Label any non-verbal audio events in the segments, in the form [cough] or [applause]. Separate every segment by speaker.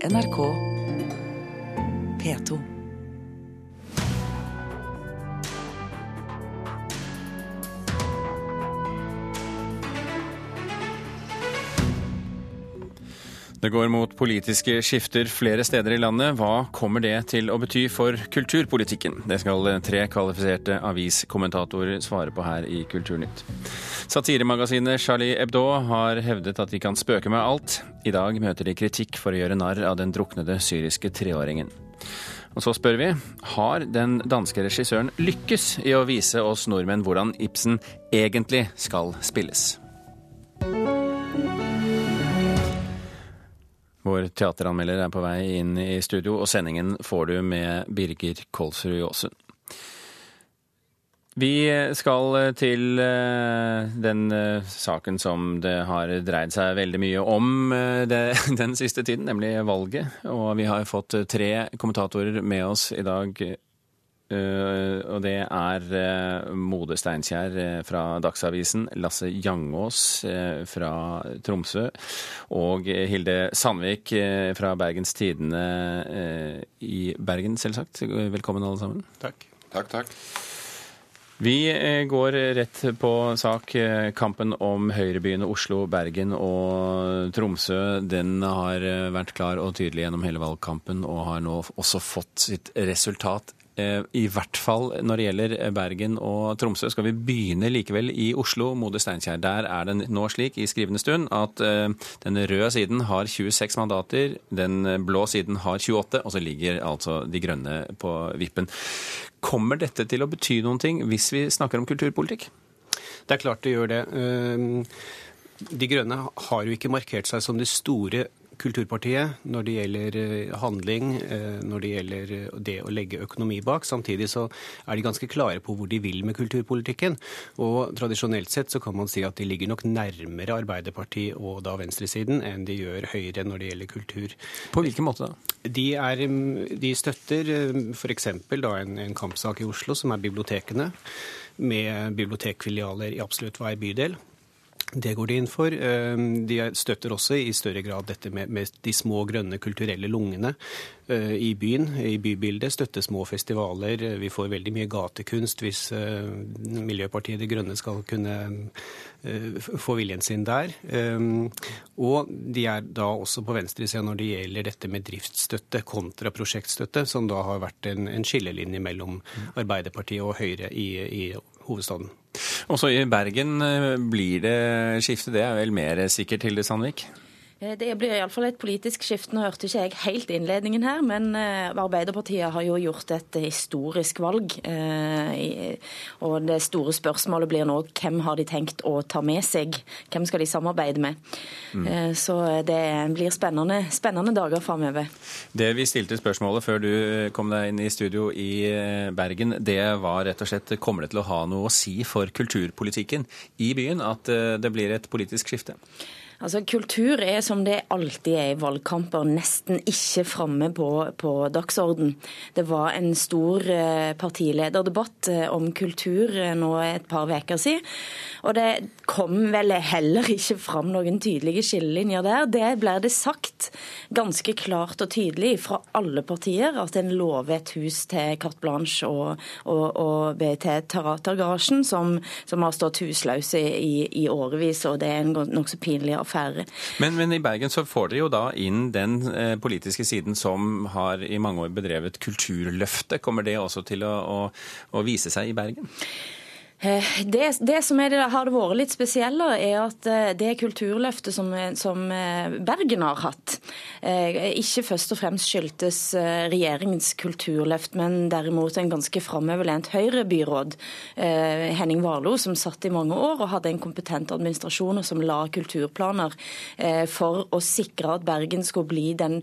Speaker 1: NRK P2.
Speaker 2: Det går mot politiske skifter flere steder i landet. Hva kommer det til å bety for kulturpolitikken? Det skal tre kvalifiserte aviskommentatorer svare på her i Kulturnytt. Satiremagasinet Charlie Hebdo har hevdet at de kan spøke med alt. I dag møter de kritikk for å gjøre narr av den druknede syriske treåringen. Og så spør vi har den danske regissøren lykkes i å vise oss nordmenn hvordan Ibsen egentlig skal spilles? Vår teateranmelder er på vei inn i studio, og sendingen får du med Birger Kolsrud Jåsund. Vi skal til eh, den eh, saken som det har dreid seg veldig mye om eh, [laughs] den siste tiden, nemlig valget. Og vi har fått tre kommentatorer med oss i dag og det er uh, Mode Steinkjer uh, fra Dagsavisen, Lasse Jangås fra Tromsø og Hilde Sandvik fra Bergens Tidende i Bergen, selvsagt. Velkommen, alle sammen.
Speaker 3: Takk. Takk, takk.
Speaker 2: Vi går rett på sak. Kampen om høyrebyene Oslo, Bergen og Tromsø den har vært klar og tydelig gjennom hele valgkampen og har nå også fått sitt resultat Eh, I hvert fall når det gjelder eh, Bergen og Tromsø. Skal vi begynne likevel i Oslo, Mode Steinkjer. Der er det nå slik i skrivende stund at eh, den røde siden har 26 mandater, den blå siden har 28, og så ligger altså De grønne på vippen. Kommer dette til å bety noen ting hvis vi snakker om kulturpolitikk?
Speaker 3: Det er klart det gjør det. De Grønne har jo ikke markert seg som det store Kulturpartiet når det gjelder eh, handling, eh, når det gjelder eh, det å legge økonomi bak. Samtidig så er de ganske klare på hvor de vil med kulturpolitikken. Og tradisjonelt sett så kan man si at de ligger nok nærmere Arbeiderpartiet og da venstresiden enn de gjør Høyre når det gjelder kultur.
Speaker 2: På hvilken måte da?
Speaker 3: De, er, mm, de støtter f.eks. en, en kampsak i Oslo, som er bibliotekene med bibliotekfilialer i absolutt hver bydel. Det går de inn for. Ehm, de støtter også i større grad dette med, med de små grønne kulturelle lungene eh, i byen, i bybildet. Støtte små festivaler. Vi får veldig mye gatekunst hvis eh, Miljøpartiet De Grønne skal kunne eh, få viljen sin der. Ehm, og de er da også på venstresida når det gjelder dette med driftsstøtte kontra prosjektstøtte, som da har vært en, en skillelinje mellom Arbeiderpartiet og Høyre i, i hovedstaden.
Speaker 2: Også i Bergen eh, blir det skifte, det er vel mer sikkert, Hilde Sandvik?
Speaker 4: Eh, det blir iallfall et politisk skifte. Nå hørte ikke jeg helt innledningen her, men eh, Arbeiderpartiet har jo gjort et historisk valg. Og det store spørsmålet blir nå hvem har de tenkt å ta med seg? Hvem skal de samarbeide med? Mm. Så det blir spennende, spennende dager framover.
Speaker 2: Det vi stilte spørsmålet før du kom deg inn i studio i Bergen, det var rett og slett kommer det til å ha noe å si for kulturpolitikken i byen at det blir et politisk skifte?
Speaker 4: Altså, Kultur er som det alltid er i valgkamper, nesten ikke framme på, på dagsorden. Det var en stor eh, partilederdebatt eh, om kultur eh, nå et par uker siden. Og det kom vel heller ikke fram noen tydelige skillelinjer der. Det ble det sagt ganske klart og tydelig fra alle partier at en lover et hus til Carte Blanche og, og, og BT Taratergarasjen, som, som, har stått husløse i, i årevis, og det er en nokså pinlig affære færre.
Speaker 2: Men, men, i Bergen så får dere jo da inn den eh, politiske siden som har i mange år bedrevet Kulturløftet. Kommer det også til å, å, å vise seg i Bergen?
Speaker 4: Eh, det, det, som det, har vært litt spesielle, er at eh, det kulturløftet som, som, eh, Bergen har hatt, ikke først og fremst skyldtes regjeringens kulturløft, men derimot en ganske framoverlent Høyre-byråd, Henning Warloe, som satt i mange år og hadde en kompetent administrasjon og som la kulturplaner for å sikre at Bergen skulle bli den,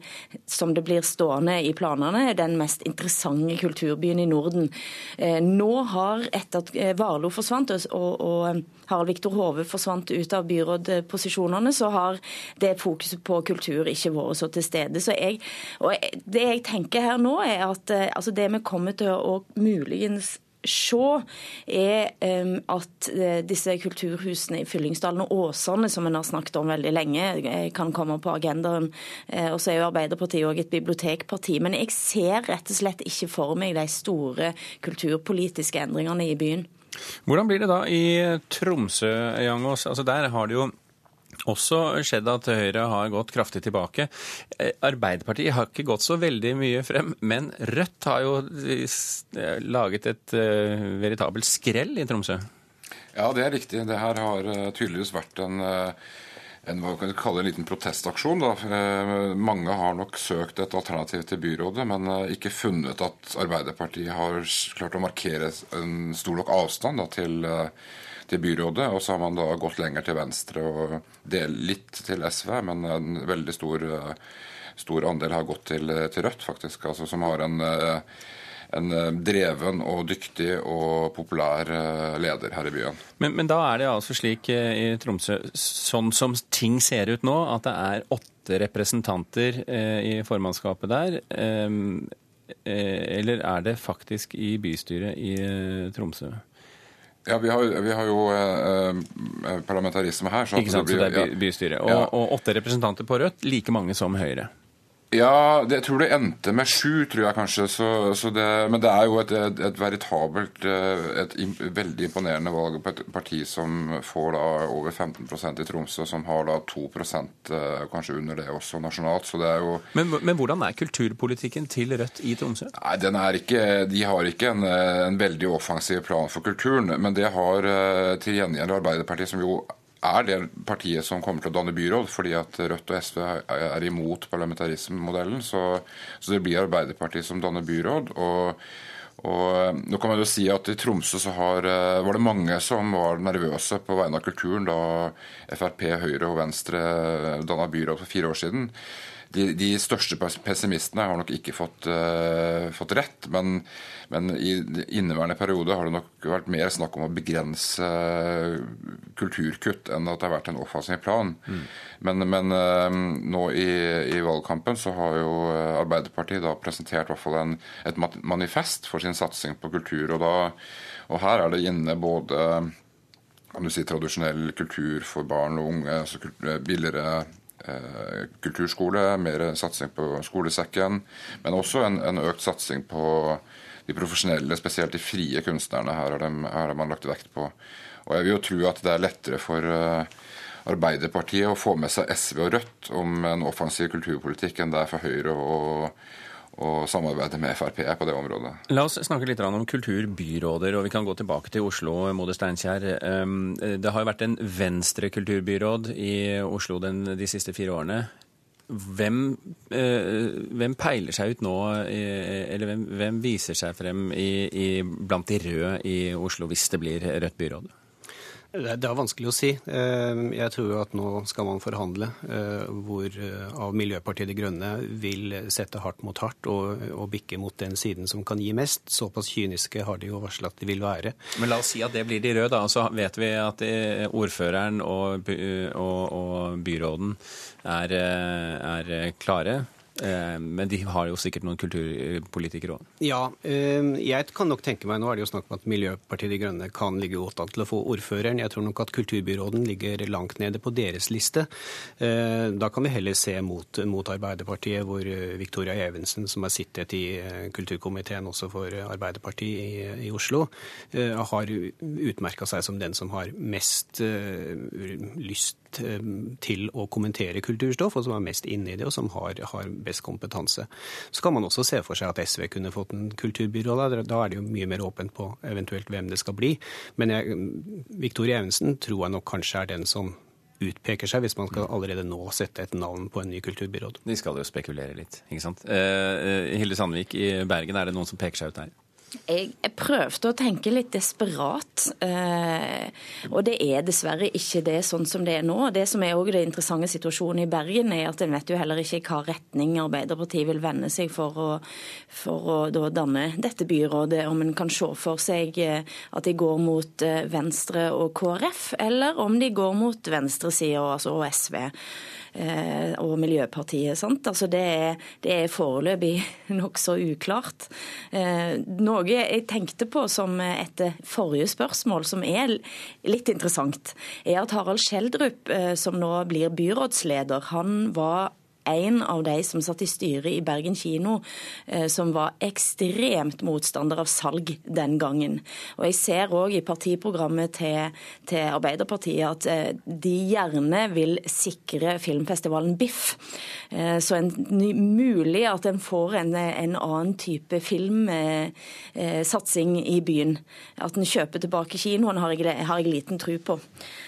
Speaker 4: som det blir stående i planene, den mest interessante kulturbyen i Norden. Nå har etter at Warloe Warloe forsvant og, og Harald Viktor Hove forsvant ut av byrådposisjonene, så har det fokuset på kultur ikke vært så til stede. Så jeg, og det jeg tenker her nå, er at eh, altså det vi kommer til å muligens se, er at disse kulturhusene i Fyllingsdalen og Åsane, som en har snakket om veldig lenge, kan komme på agendaen. Og så er jo Arbeiderpartiet òg et bibliotekparti. Men jeg ser rett og slett ikke for meg de store kulturpolitiske endringene i byen.
Speaker 2: Hvordan blir det da i Tromsø, Jangås? Altså Der har det jo også skjedd at Høyre har gått kraftig tilbake. Eh, Arbeiderpartiet har ikke gått så veldig mye frem, men Rødt har jo eh, laget et uh, veritabelt skrell i Tromsø.
Speaker 1: Ja, det er riktig. Det her har tydeligvis vært en en hva kan kalle en liten protestaksjon. Da. Mange har nok søkt et alternativ til byrådet, men ikke funnet at Arbeiderpartiet har klart å markere en stor nok avstand da, til til byrådet. Og så har man da gått lenger til venstre og delt litt til SV, men en veldig stor, stor andel har gått til, til Rødt, faktisk. Altså som har en en dreven og dyktig og populær leder her i byen.
Speaker 2: Men, men, da er det altså slik i Tromsø, sånn som ting ser ut nå, at det er åtte representanter i formannskapet der. Eller er det faktisk i bystyret i Tromsø?
Speaker 1: Ja, vi har, vi har jo eh, parlamentarisme her.
Speaker 2: Ikke sant, så det er bystyret. Og, ja. og åtte representanter på Rødt, like mange som Høyre.
Speaker 1: Ja, det, jeg tror det endte med sju, tror jeg kanskje. Så, så det, men det er jo et, et, et veritabelt et et, veldig imponerende valg på et parti som får da over 15% i Tromsø, som har da 2 eh, kanskje under det også nasjonalt. Så det er jo
Speaker 2: men, men hvordan er kulturpolitikken til Rødt i Tromsø?
Speaker 1: Nei, den er ikke, De har ikke en, en veldig offensiv plan for kulturen, men det har eh, til gjengjeld Arbeiderpartiet, som jo er det partiet som kommer til å danne byråd, fordi at Rødt og SV er imot parlamentarismemodellen. Så, så det blir Arbeiderpartiet som danner byråd. og og nå kan man jo si at I Tromsø så har, eh, var det mange som var nervøse på vegne av kulturen da Frp, Høyre og Venstre danna byråd for fire år siden de, de, største pessimistene har nok ikke fått, uh, fått rett. Men, men, i inneværende periode har det nok vært mer snakk om å begrense uh, kulturkutt enn at det har vært en offensiv plan. Mm. Men, men uh, nå i, i, valgkampen så har jo Arbeiderpartiet da presentert hvert fall en, et manifest for sin satsing på kultur. Og, da, og her er det inne både kan du si, tradisjonell kultur for barn og unge, altså billigere Eh, kulturskole, mer satsing på skolesekken, men også en, en, økt satsing på de profesjonelle, spesielt de frie kunstnerne. Her har man lagt vekt på. Og Jeg vil jo tro at det er lettere for eh, Arbeiderpartiet å få med seg SV og Rødt om en offensiv kulturpolitikk enn det er for Høyre og, og samarbeide med Frp på det området.
Speaker 2: La oss snakke litt om kulturbyråder, og vi kan gå tilbake til Oslo. Mode Steinkjer. Det har jo vært en Venstre-kulturbyråd i Oslo den, de siste fire årene. Hvem, eh, hvem, peiler seg ut nå, eller hvem, hvem viser seg frem i, i, blant de røde i Oslo hvis det blir rødt byråd?
Speaker 3: Det er vanskelig å si. Eh, jeg tror at nå skal man forhandle eh, hvor eh, av Miljøpartiet De Grønne vil sette hardt mot hardt og, og, bikke mot den siden som kan gi mest. Såpass kyniske har de jo varslet at de vil være.
Speaker 2: Men la oss si at det blir de røde, da. Så vet vi at ordføreren og, og, og byråden er, er klare. Eh, men de har jo sikkert noen kulturpolitikere òg?
Speaker 3: Ja, eh, jeg kan nok tenke meg Nå er det jo snakk om at Miljøpartiet De Grønne kan ligge godt an til å få ordføreren. Jeg tror nok at kulturbyråden ligger langt nede på deres liste. Eh, da kan vi heller se mot, mot Arbeiderpartiet, hvor Victoria Evensen, som har sittet i kulturkomiteen også for Arbeiderpartiet i, i Oslo, har utmerka seg som den som har mest lyst til å kommentere kulturstoff, og som er mest inne i det, og som har, har best kompetanse. Så kan man også se for seg at SV kunne fått en kulturbyrå. Da, er det jo mye mer åpent på eventuelt hvem det skal bli. Men jeg, Victoria Evensen tror jeg nok kanskje er den som utpeker seg, hvis man skal allerede nå sette et navn på en ny kulturbyråd.
Speaker 2: De skal jo spekulere litt, ikke sant. Eh, Hilde Sandvik i Bergen, er det noen som peker seg ut der?
Speaker 4: Jeg, jeg prøvde å tenke litt desperat, eh, og det er dessverre ikke det sånn som det er nå. Det som er også det interessante situasjonen i Bergen, er at en vet jo heller ikke hva retning Arbeiderpartiet vil vende seg for å, for å danne dette byrådet. Om en kan se for seg eh, at de går mot eh, Venstre og KrF, eller om de går mot venstresida, altså og SV. Og Miljøpartiet. Sant? Altså det er, det er foreløpig [laughs] nokså uklart. Noe jeg tenkte på som etter forrige spørsmål, som er litt interessant, er at Harald Skjeldrup, som nå blir byrådsleder, han var en av de som satt i styret i Bergen kino, eh, som var ekstremt motstander av salg den gangen. Og Jeg ser òg i partiprogrammet til, til, Arbeiderpartiet at eh, de gjerne vil sikre filmfestivalen BIFF. Eh, så en, mulig at en får en, en annen type filmsatsing i byen. At en kjøper tilbake kinoen, har jeg, har jeg liten tro på.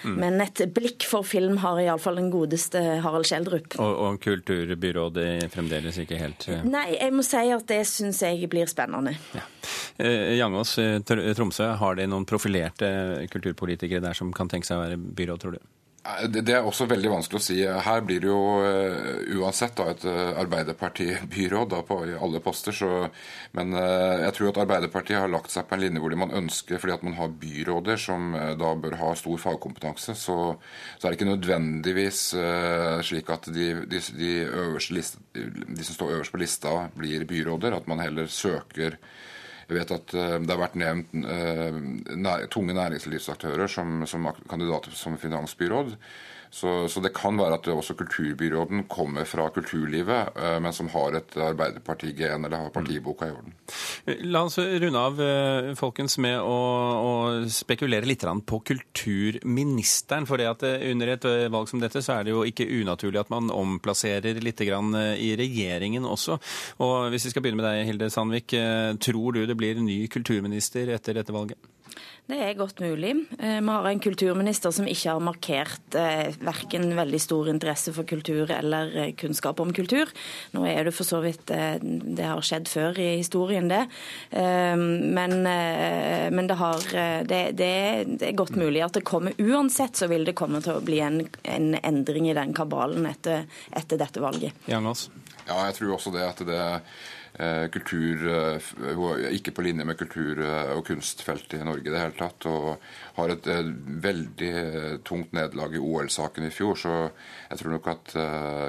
Speaker 4: Mm. Men et blikk for film har iallfall den godeste Harald Skjeldrup.
Speaker 2: Og, og kult kulturbyrådet fremdeles ikke helt
Speaker 4: eh. Nei, jeg må si at det syns jeg blir spennende. Ja.
Speaker 2: Eh, Jangås, eh, Tromsø, har de noen profilerte kulturpolitikere der som kan tenke seg å være byråd, tror du?
Speaker 1: Det er også veldig vanskelig å si. Her blir det jo uh, uansett da, et uh, Arbeiderparti-byråd på alle poster. Så, men uh, jeg tror at Arbeiderpartiet har lagt seg på en linje hvor man ønsker, fordi at man har byråder som da bør ha stor fagkompetanse, så, så er det ikke nødvendigvis slik at de, de, de, liste, de, som står øverst på lista, blir byråder. At man heller søker jeg vet at eh, det har vært nevnt uh, tunge næringslivsaktører som, som kandidater som finansbyråd. Så, så, det kan være at også kulturbyråden kommer fra kulturlivet, eh, men som har et Arbeiderparti-gen eller har partiboka i orden.
Speaker 2: La oss runde av eh, folkens, med å, å spekulere litt på kulturministeren. For det at eh, under et valg som dette, så er det jo ikke unaturlig at man omplasserer litt i regjeringen også. Og Hvis vi skal begynne med deg, Hilde Sandvik. Tror du det blir ny kulturminister etter dette valget?
Speaker 4: Det er godt mulig. Eh, vi har en kulturminister som ikke har markert eh, verken veldig stor interesse for kultur eller eh, kunnskap om kultur. Nå er det for så vidt Det har skjedd før i historien, det. Men, men det, har, det, det, er godt mulig at det kommer Uansett så vil det komme til å bli en, en endring i den kabalen etter, etter dette valget.
Speaker 1: Ja, jeg tror også det at det kultur eh, Ikke på linje med kultur- eh, og kunstfeltet i Norge i det hele tatt. Og har et veldig tungt nederlag i OL-saken i fjor. Så jeg tror nok at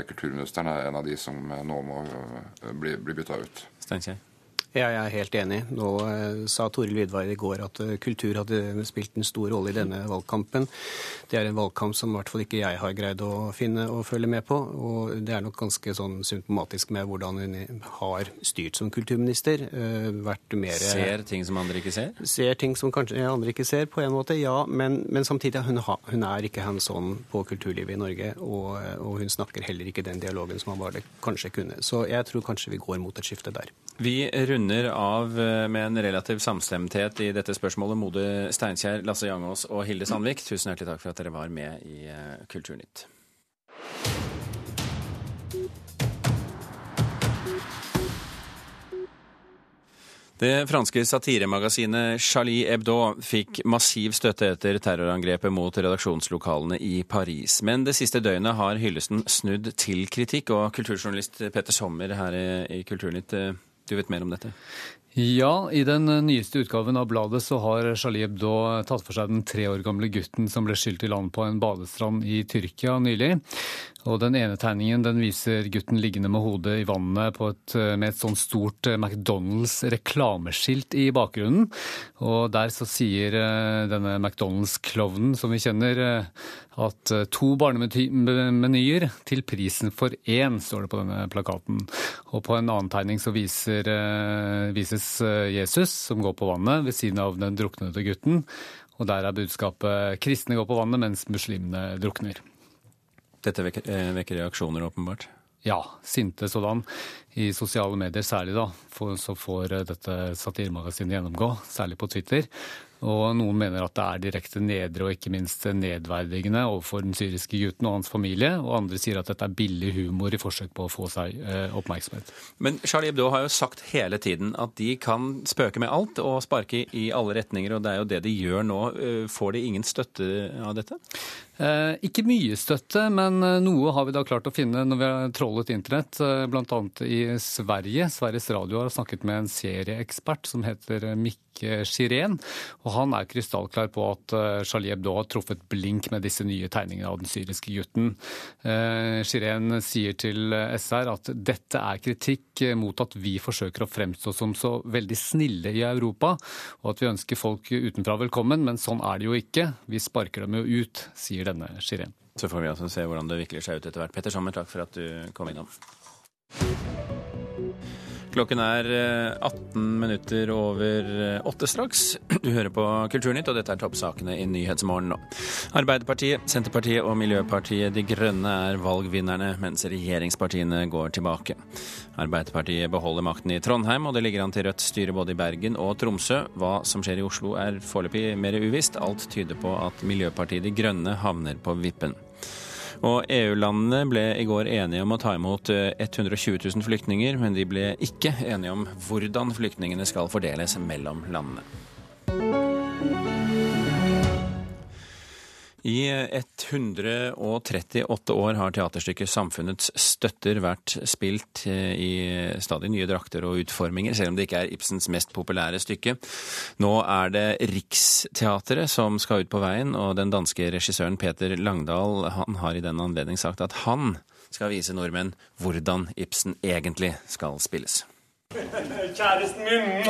Speaker 1: kulturministeren er en av de som nå må bli, bli bytta ut.
Speaker 2: Steinkjer?
Speaker 3: Ja, jeg er helt enig. Nå eh, sa Toril Vidvare i går at eh, kultur hadde spilt en stor rolle i denne valgkampen. Det er en valgkamp som i hvert fall ikke jeg har greid å finne og følge med på. Og det er nok ganske sånn symptomatisk med hvordan hun har styrt som kulturminister. Eh, vært mer
Speaker 2: Ser ting som andre ikke ser?
Speaker 3: Ser ting som kanskje andre ikke ser, på en måte, ja. Men, men samtidig, hun, ha, hun er ikke hands on på kulturlivet i Norge. Og, og, hun snakker heller ikke den dialogen som han bare kanskje kunne. Så jeg tror kanskje vi går mot et skifte der.
Speaker 2: Vi runder av eh, med en relativ samstemthet i dette spørsmålet. Mode Steinkjer, Lasse Jangås og Hilde Sandvik, tusen hjertelig takk for at dere var med i eh, Kulturnytt. Det franske satiremagasinet Charlie Hebdo fikk massiv støtte etter terrorangrepet mot redaksjonslokalene i Paris. Men det siste døgnet har hyllesten snudd til kritikk, og kulturjournalist Petter Sommer her i Kulturnytt eh, du vet mer om dette?
Speaker 5: Ja, i den nyeste utgaven av bladet så har Charlie Hebdo tatt for seg den tre år gamle gutten som ble skylt i land på en badestrand i Tyrkia nylig. Og den ene tegningen den viser gutten liggende med hodet i vannet et, med et sånt stort McDonald's reklameskilt i bakgrunnen. Og der så sier eh, denne McDonald's-klovnen som vi kjenner, eh, at eh, to barnemenyer til prisen for én, står det på denne plakaten. Og på en annen tegning så viser, vises Jesus som går på vannet ved siden av den druknede gutten. Og der er budskapet 'kristne går på vannet, mens muslimene drukner'.
Speaker 2: Dette vekker, eh, vekker reaksjoner, åpenbart?
Speaker 5: Ja, sinte sådan. I sosiale medier særlig, da. For, så får eh, dette satiremagasinet gjennomgå, særlig på Twitter. Og noen mener at det er direkte nedre og ikke minst nedverdigende overfor den syriske gutten og hans familie. Og andre sier at dette er billig humor i forsøk på å få seg eh, oppmerksomhet.
Speaker 2: Men Charlie Hebdo har jo sagt hele tiden at de kan spøke med alt og sparke i alle retninger, og det er jo det de gjør nå. Eh, får de ingen støtte av dette?
Speaker 5: Eh, ikke mye støtte, men eh, noe har vi da klart å finne når vi har trollet internett. Eh, Bl.a. i Sverige. Sveriges Radio har snakket med en serieekspert som heter Mikke Shiren. Og han er krystallklar på at Charlie Hebdo har truffet blink med disse nye tegningene av den syriske gutten. Shiren sier til SR at dette er kritikk mot at vi forsøker å fremstå som så veldig snille i Europa, og at vi ønsker folk utenfra velkommen, men sånn er det jo ikke. Vi sparker dem jo ut, sier denne Shiren.
Speaker 2: Så får vi altså se hvordan det vikler seg ut etter hvert. Petter Sommer, takk for at du kom innom. Klokken er 18 eh, minutter over eh, åtte straks. [clears throat] Du hører på Kulturnytt, og dette er toppsakene i Nyhetsmorgen nå. Arbeiderpartiet, Senterpartiet og Miljøpartiet De Grønne er valgvinnerne, mens regjeringspartiene går tilbake. Arbeiderpartiet beholder makten i Trondheim, og det ligger an til rødt styre både i Bergen og Tromsø. Hva som skjer i Oslo er foreløpig mer uvisst. Alt tyder på at Miljøpartiet De Grønne havner på vippen. Og EU-landene ble i går enige om å ta imot 120 eh, 000 flyktninger, men de ble ikke enige om hvordan flyktningene skal fordeles mellom landene. I 138 år har teaterstykket 'Samfunnets støtter' vært spilt eh, i stadig nye drakter og utforminger, selv om det ikke er Ibsens mest populære stykke. Nå er det Riksteatret som skal ut på veien, og den danske regissøren Peter Langdal han har i den anledning sagt at han skal vise nordmenn hvordan Ibsen egentlig skal spilles. [laughs]
Speaker 6: Kjæresten min,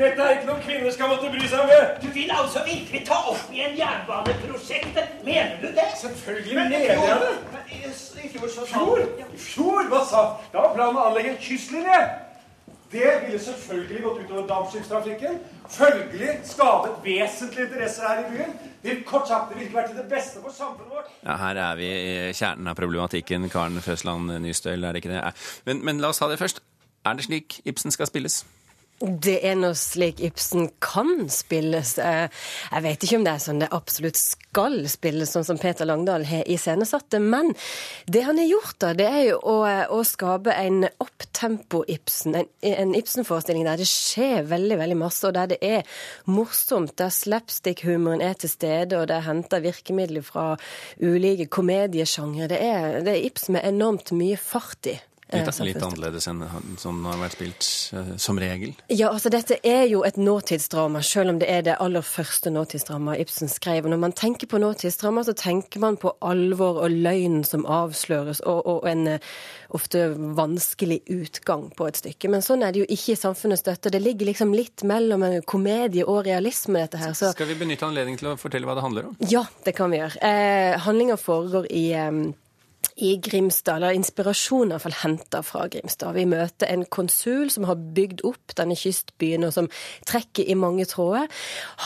Speaker 6: dette er ikke noe kvinner skal måtte bry seg med.
Speaker 7: Du vil altså virkelig ta opp igjen jernbaneprosjektet? Mener du det?
Speaker 6: Selvfølgelig men, mener jeg det. Men i, fjor så? I fjor? Hva sa Da var planen å anlegge en kystlinje. Det ville selvfølgelig gått utover dampskipstrafikken. Følgelig skadet vesentlige interesser her i byen. Det kort sagt, det ville vært til det beste for samfunnet vårt.
Speaker 2: Ja, Her er vi i kjernen av problematikken, Karen Føsland Nystøl, er det ikke det? Men, men la oss ta det først. Er det slik Ibsen skal spilles?
Speaker 8: Det er nå slik Ibsen kan spilles. Eh, jeg vet ikke om det er sånn det absolutt skal spilles, sånn som Peter Langdal har iscenesatt det. Men det han har gjort, da, det er jo å, eh, å skape en opptempo-Ibsen. En, en Ibsen-forestilling der det skjer veldig veldig masse, og der det er morsomt. Der slapstick-humoren er til stede, og det er henta virkemidler fra ulike komediesjangre. Det, det er Ibsen med enormt mye fart i.
Speaker 2: Litt, er litt annerledes enn som har vært spilt uh, som regel?
Speaker 8: Ja, altså dette er jo et nåtidsdrama, selv om det er det aller første nåtidsdramaet Ibsen skrev. Og når man tenker på nåtidsdrama, så tenker man på alvor og løgn som avsløres, og, og en uh, ofte vanskelig utgang på et stykke. Men sånn er det jo ikke i Samfunnets støtte. Det ligger liksom litt mellom en komedie og realisme, dette her.
Speaker 2: Så... Skal vi benytte anledningen til å fortelle hva det handler om?
Speaker 8: Ja, det kan vi gjøre. Eh, Handlinga foregår i um, i Grimstad, eller inspirasjonen iallfall henta fra Grimstad. Vi møter en konsul som har bygd opp denne kystbyen, og som trekker i mange tråder.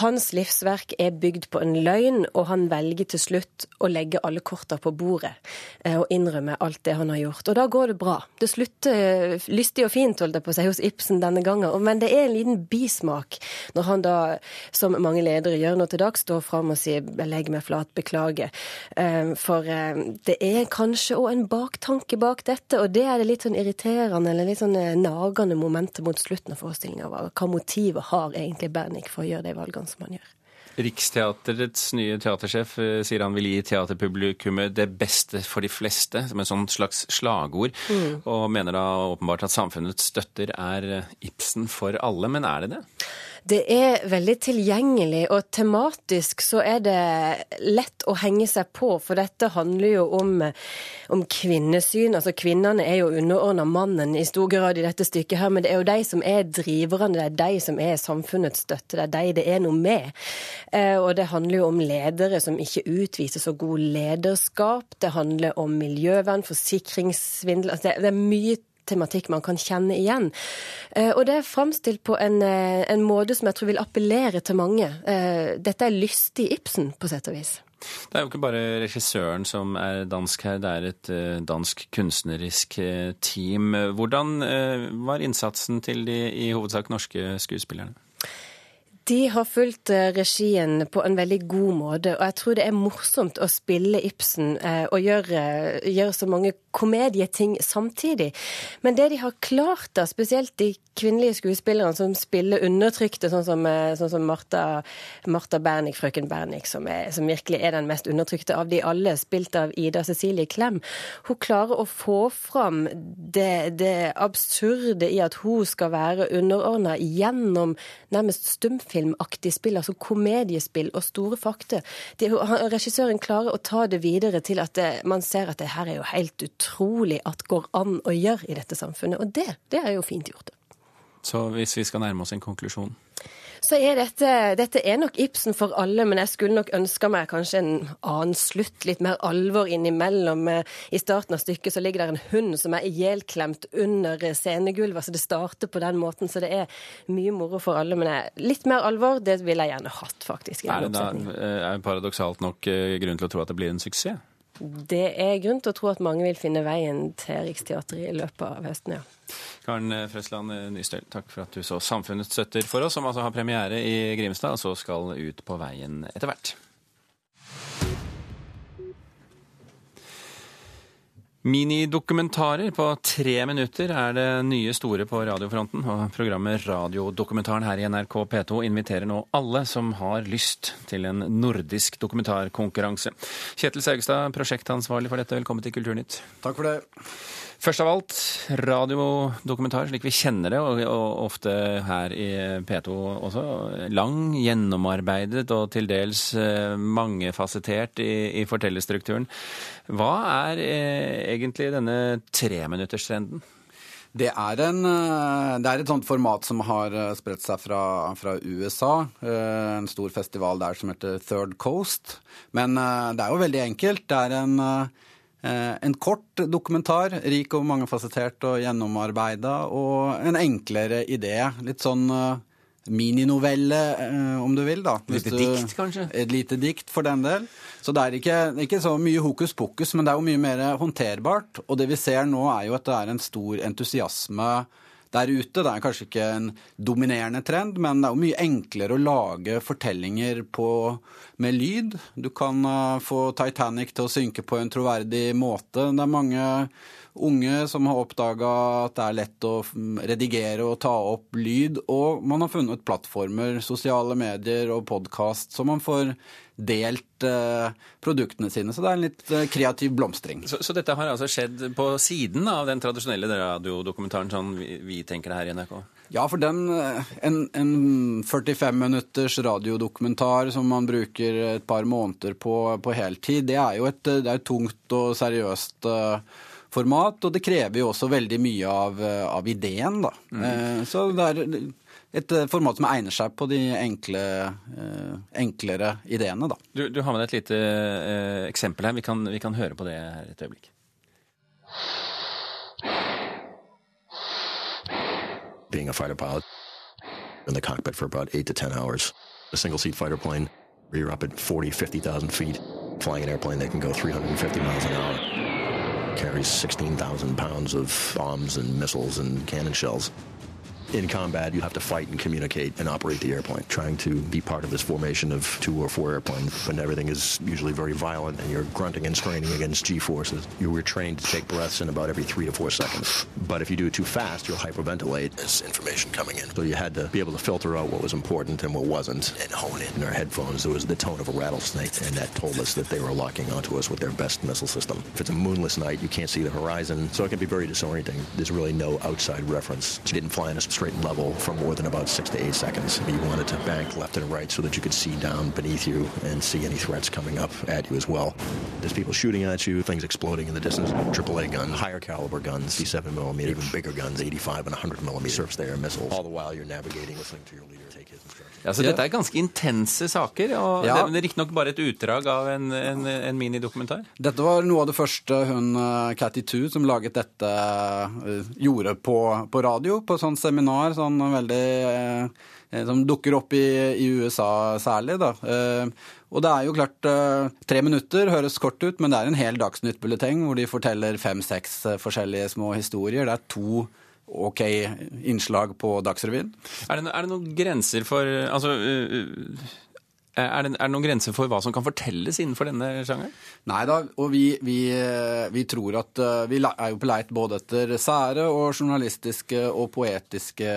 Speaker 8: Hans livsverk er bygd på en løgn, og han velger til slutt å legge alle korta på bordet eh, og innrømme alt det han har gjort. Og da går det bra. Det slutter eh, lystig og fint, holdt jeg på å si, hos Ibsen denne gangen. Men det er en liten bismak når han da, som mange ledere gjør nå til dags, står fram og sier legger meg flat, beklager'. Eh, for det er kanskje kanskje òg en baktanke bak dette, og det er det litt sånn irriterende eller litt sånn eh, nagende momentet mot slutten av forestillinga. Hva motivet har egentlig Bernik for å gjøre de valgene som han gjør?
Speaker 2: Riksteaterets nye teatersjef eh, sier han vil gi teaterpublikummet det beste for de fleste, som et sånt slags slagord, mm. og mener da åpenbart at samfunnets støtter er eh, Ibsen for alle. Men er det det?
Speaker 8: Det er veldig tilgjengelig, og tematisk så er det lett å henge seg på, for dette handler jo om, om kvinnesyn. Altså kvinnene er jo underordna mannen i stor grad i dette stykket her, men det er jo de som er driverne, det er de som er samfunnets støtte, det er de det er noe med. Eh, og det handler jo om ledere som ikke utviser så god lederskap. Det handler om miljøvern, forsikringssvindel. Altså det er mye tematikk man kan kjenne igjen. Eh, og det er framstilt på en, eh, en, måte som jeg tror vil appellere til mange. Eh, dette er lystig Ibsen, på sett og vis.
Speaker 2: Det er jo ikke bare regissøren som er dansk her, det er et dansk kunstnerisk team. Hvordan var innsatsen til de i hovedsak norske skuespillerne?
Speaker 8: De har fulgt eh, regien på en veldig god måte, og jeg tror det er morsomt å spille Ibsen eh, og gjøre, gjøre så mange komedieting samtidig. Men det de har klart, da, spesielt de kvinnelige skuespillerne som spiller undertrykte, sånn som, eh, sånn som Martha, Martha Bernick, frøken Bernick, som, er, som, virkelig er den mest undertrykte av de alle, spilt av Ida Cecilie Klem, hun klarer å få fram det, det absurde i at hun skal være underordna gjennom nærmest stumfilmaktig spill, altså komediespill og store fakta. regissøren klarer å ta det videre til at det, man ser at det her er jo helt utrolig at går an å gjøre i dette samfunnet. Og det, det er jo fint gjort.
Speaker 2: Så hvis vi skal nærme oss en konklusjon?
Speaker 8: Så er dette, dette er nok Ibsen for alle, men jeg skulle nok ønska meg kanskje en annen slutt, litt mer alvor innimellom. I starten av stykket så ligger der en hund som er ihjelklemt under scenegulvet, så det starter på den måten. Så det er mye moro for alle, men litt mer alvor, det ville jeg gjerne hatt, faktisk.
Speaker 2: Er det da eh, er paradoksalt nok eh, grunn til å tro at det blir en suksess?
Speaker 8: Det er grunn til å tro at mange vil finne veien til Riksteatret i løpet av høsten, ja.
Speaker 2: Karen Frøsland Nystøl, takk for at du så Samfunnets støtter for oss, som altså har premiere i Grimstad, og så skal ut på veien etter hvert. Minidokumentarer på tre minutter er det nye store på radiofronten. Og programmet Radiodokumentaren her i NRK P2 inviterer nå alle som har lyst til en nordisk dokumentarkonkurranse. Kjetil Saugstad, prosjektansvarlig for dette, velkommen til Kulturnytt.
Speaker 9: Takk for det.
Speaker 2: Først av alt, radiodokumentar slik vi kjenner det, og, ofte her i P2 også. Lang, gjennomarbeidet og til dels eh, mangefasettert i, i fortellerstrukturen. Hva er eh, egentlig denne treminutterstrenden?
Speaker 9: Det er, en, eh, det er, et sånt format som har spredt seg fra, fra, USA. En stor festival der som heter Third Coast. Men det er jo veldig enkelt. Det er en Eh, en kort dokumentar, rik og mangefasettert og gjennomarbeida, og en enklere idé. Litt sånn uh, mininovelle, uh, om du vil. da.
Speaker 2: Et lite dikt, kanskje?
Speaker 9: Et lite dikt, for den del. Så det er ikke, ikke, så mye hokus pokus, men det er jo mye mer håndterbart. Og det vi ser nå, er jo at det er en stor entusiasme der ute. Det er kanskje ikke en dominerende trend, men det er jo mye enklere å lage fortellinger på, med lyd. Du kan uh, få Titanic til å synke på en troverdig måte. Det er mange unge som har oppdaga at det er lett å redigere og ta opp lyd. Og man har funnet plattformer, sosiale medier og podkast, så man får delt uh, produktene sine. Så det er en litt uh, kreativ blomstring.
Speaker 2: Så, så, dette har altså skjedd på siden av den tradisjonelle radiodokumentaren, sånn vi, vi tenker det her i NRK?
Speaker 9: Ja, for den, eh, en, en 45 minutters radiodokumentar som man bruker et par måneder på, på heltid, det er jo et, det er tungt og seriøst uh, format, og det krever jo også veldig mye av, av ideen, da. Mm. Så det er et eh, format som egner seg på de enkle, eh, enklere ideene. Da.
Speaker 2: Du, du, har med deg et lite eh, eksempel her. Vi kan, vi kan, høre på det her et øyeblikk.
Speaker 10: Being a fighter pilot in the cockpit for about eight to ten hours. A single seat fighter plane you're up at 40, 50,000 feet, flying an airplane that can go 350 miles an hour. Carries 16,000 pounds of bombs and missiles and cannon shells. In combat, you have to fight and communicate and operate the airplane, trying to be part of this formation of two or four airplanes. When everything is usually very violent and you're grunting and straining against G forces, you were trained to take breaths in about every three to four seconds. But if you do it too fast, you'll hyperventilate. There's information coming in. So you had to be able to filter out what was important and what wasn't and hone it. In our headphones, there was the tone of a rattlesnake, and that told us that they were locking onto us with their best missile system. If it's a moonless night, you can't see the horizon, so it can be very disorienting. There's really no outside reference. You didn't fly in a straight level for more than about six to eight seconds. You wanted to bank left and right so that you could see down beneath you and see any threats coming up at you as well. There's people shooting at you, things exploding in the distance. AAA guns, higher caliber guns, C7 millimeter, even bigger guns, 85 and 100 millimeter surface there missiles. All the while you're navigating, listening to your leader. Take his
Speaker 2: Ja, så Dette er ganske intense saker. og ja. Det er riktignok bare et utdrag av en, en, en, minidokumentar.
Speaker 9: Dette var noe av det første hun Catty eh, Two, som laget dette, eh, gjorde på, på radio. På sånn seminar. Sånn veldig eh, som dukker opp i, i USA særlig. Da. Og det er jo klart Tre minutter høres kort ut, men det er en hel Dagsnytt-bulleteng hvor de forteller fem-seks forskjellige små historier. Det er to ok innslag på Dagsrevyen.
Speaker 2: Er det, er det noen grenser for Altså er det, er det, noen grenser for hva som kan fortelles innenfor denne sjangeren?
Speaker 9: Nei da, og vi, vi, vi, tror at vi er jo på leit både etter sære og journalistiske og poetiske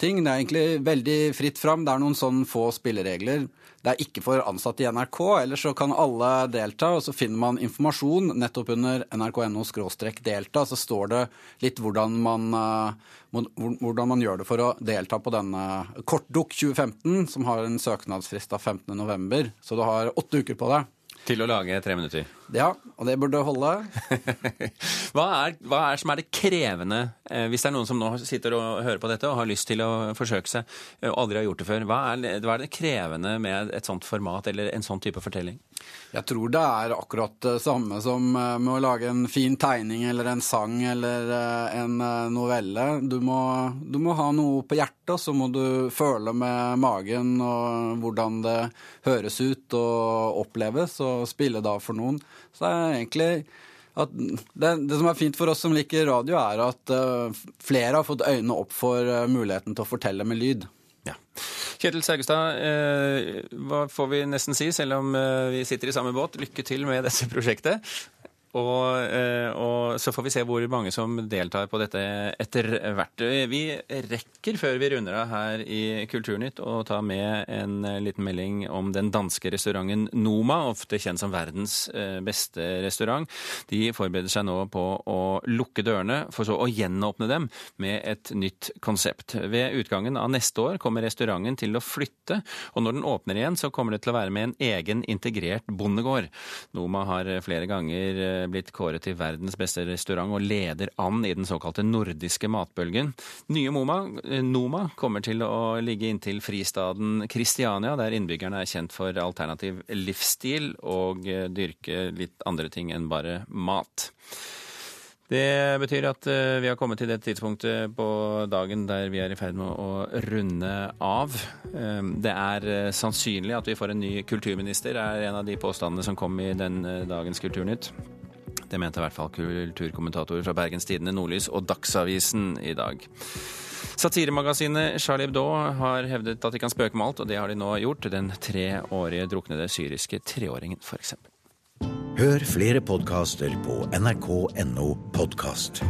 Speaker 9: ting. Det er egentlig veldig fritt fram. Det er noen sånn få spilleregler. Det er ikke for ansatte i NRK, ellers så kan alle delta. Og så finner man informasjon nettopp under nrk.no delta. Så står det litt hvordan man, eh, hvordan man gjør det for å delta på denne Kortdukk 2015, som har en søknadsfrist av 15.11. Så du har åtte uker på deg.
Speaker 2: Til å lage tre minutter?
Speaker 9: Ja, og det burde holde. [laughs]
Speaker 2: hva, er, hva er som er det krevende, eh, hvis det er noen som nå sitter og hører på dette og har lyst til å forsøke seg, eh, og aldri har gjort det før, hva er, hva er det krevende med et sånt format eller en sånn type fortelling?
Speaker 9: Jeg tror det er akkurat det samme som eh, med å lage en fin tegning eller en sang eller en novelle. Du må, du må ha noe på hjertet, så må du føle med magen og hvordan det høres ut og oppleves, og spille da for noen. Så det er egentlig det, det, som er fint for oss som liker radio, er at uh, flere har fått øynene opp for uh, muligheten til å fortelle med lyd.
Speaker 2: Ja. Kjetil Saugestad, eh, hva får vi nesten si, selv om vi sitter i samme båt? Lykke til med dette prosjektet. Og, eh, og, så får vi se hvor mange som deltar på dette etter hvert. Vi rekker, før vi runder av her i Kulturnytt, å ta med en liten melding om den danske restauranten Noma, ofte kjent som verdens eh, beste restaurant. De forbereder seg nå på å lukke dørene, for så å gjenåpne dem med et nytt konsept. Ved utgangen av neste år kommer restauranten til å flytte, og når den åpner igjen, så kommer det til å være med en egen integrert bondegård. Noma har flere ganger eh, blitt kåret til verdens beste restaurant og leder an i den såkalte nordiske matbølgen. Nye Moma, eh, Noma kommer til å ligge inntil fristaden Kristiania, der innbyggerne er kjent for alternativ livsstil og eh, dyrke litt andre ting enn bare mat. Det betyr at eh, vi har kommet til det tidspunktet på dagen der vi er i ferd med å runde av. Det er sannsynlig at vi får en ny kulturminister, er en av de påstandene som kom i den dagens Kulturnytt. Det mente i hvert fall kulturkommentatorer fra Bergens Tidende, Nordlys og Dagsavisen i dag. Satiremagasinet Charlie Hebdo har hevdet at de kan spøke med alt, og det har de nå gjort. Den treårige druknede syriske treåringen, f.eks.
Speaker 11: Hør flere podkaster på nrk.no podkast.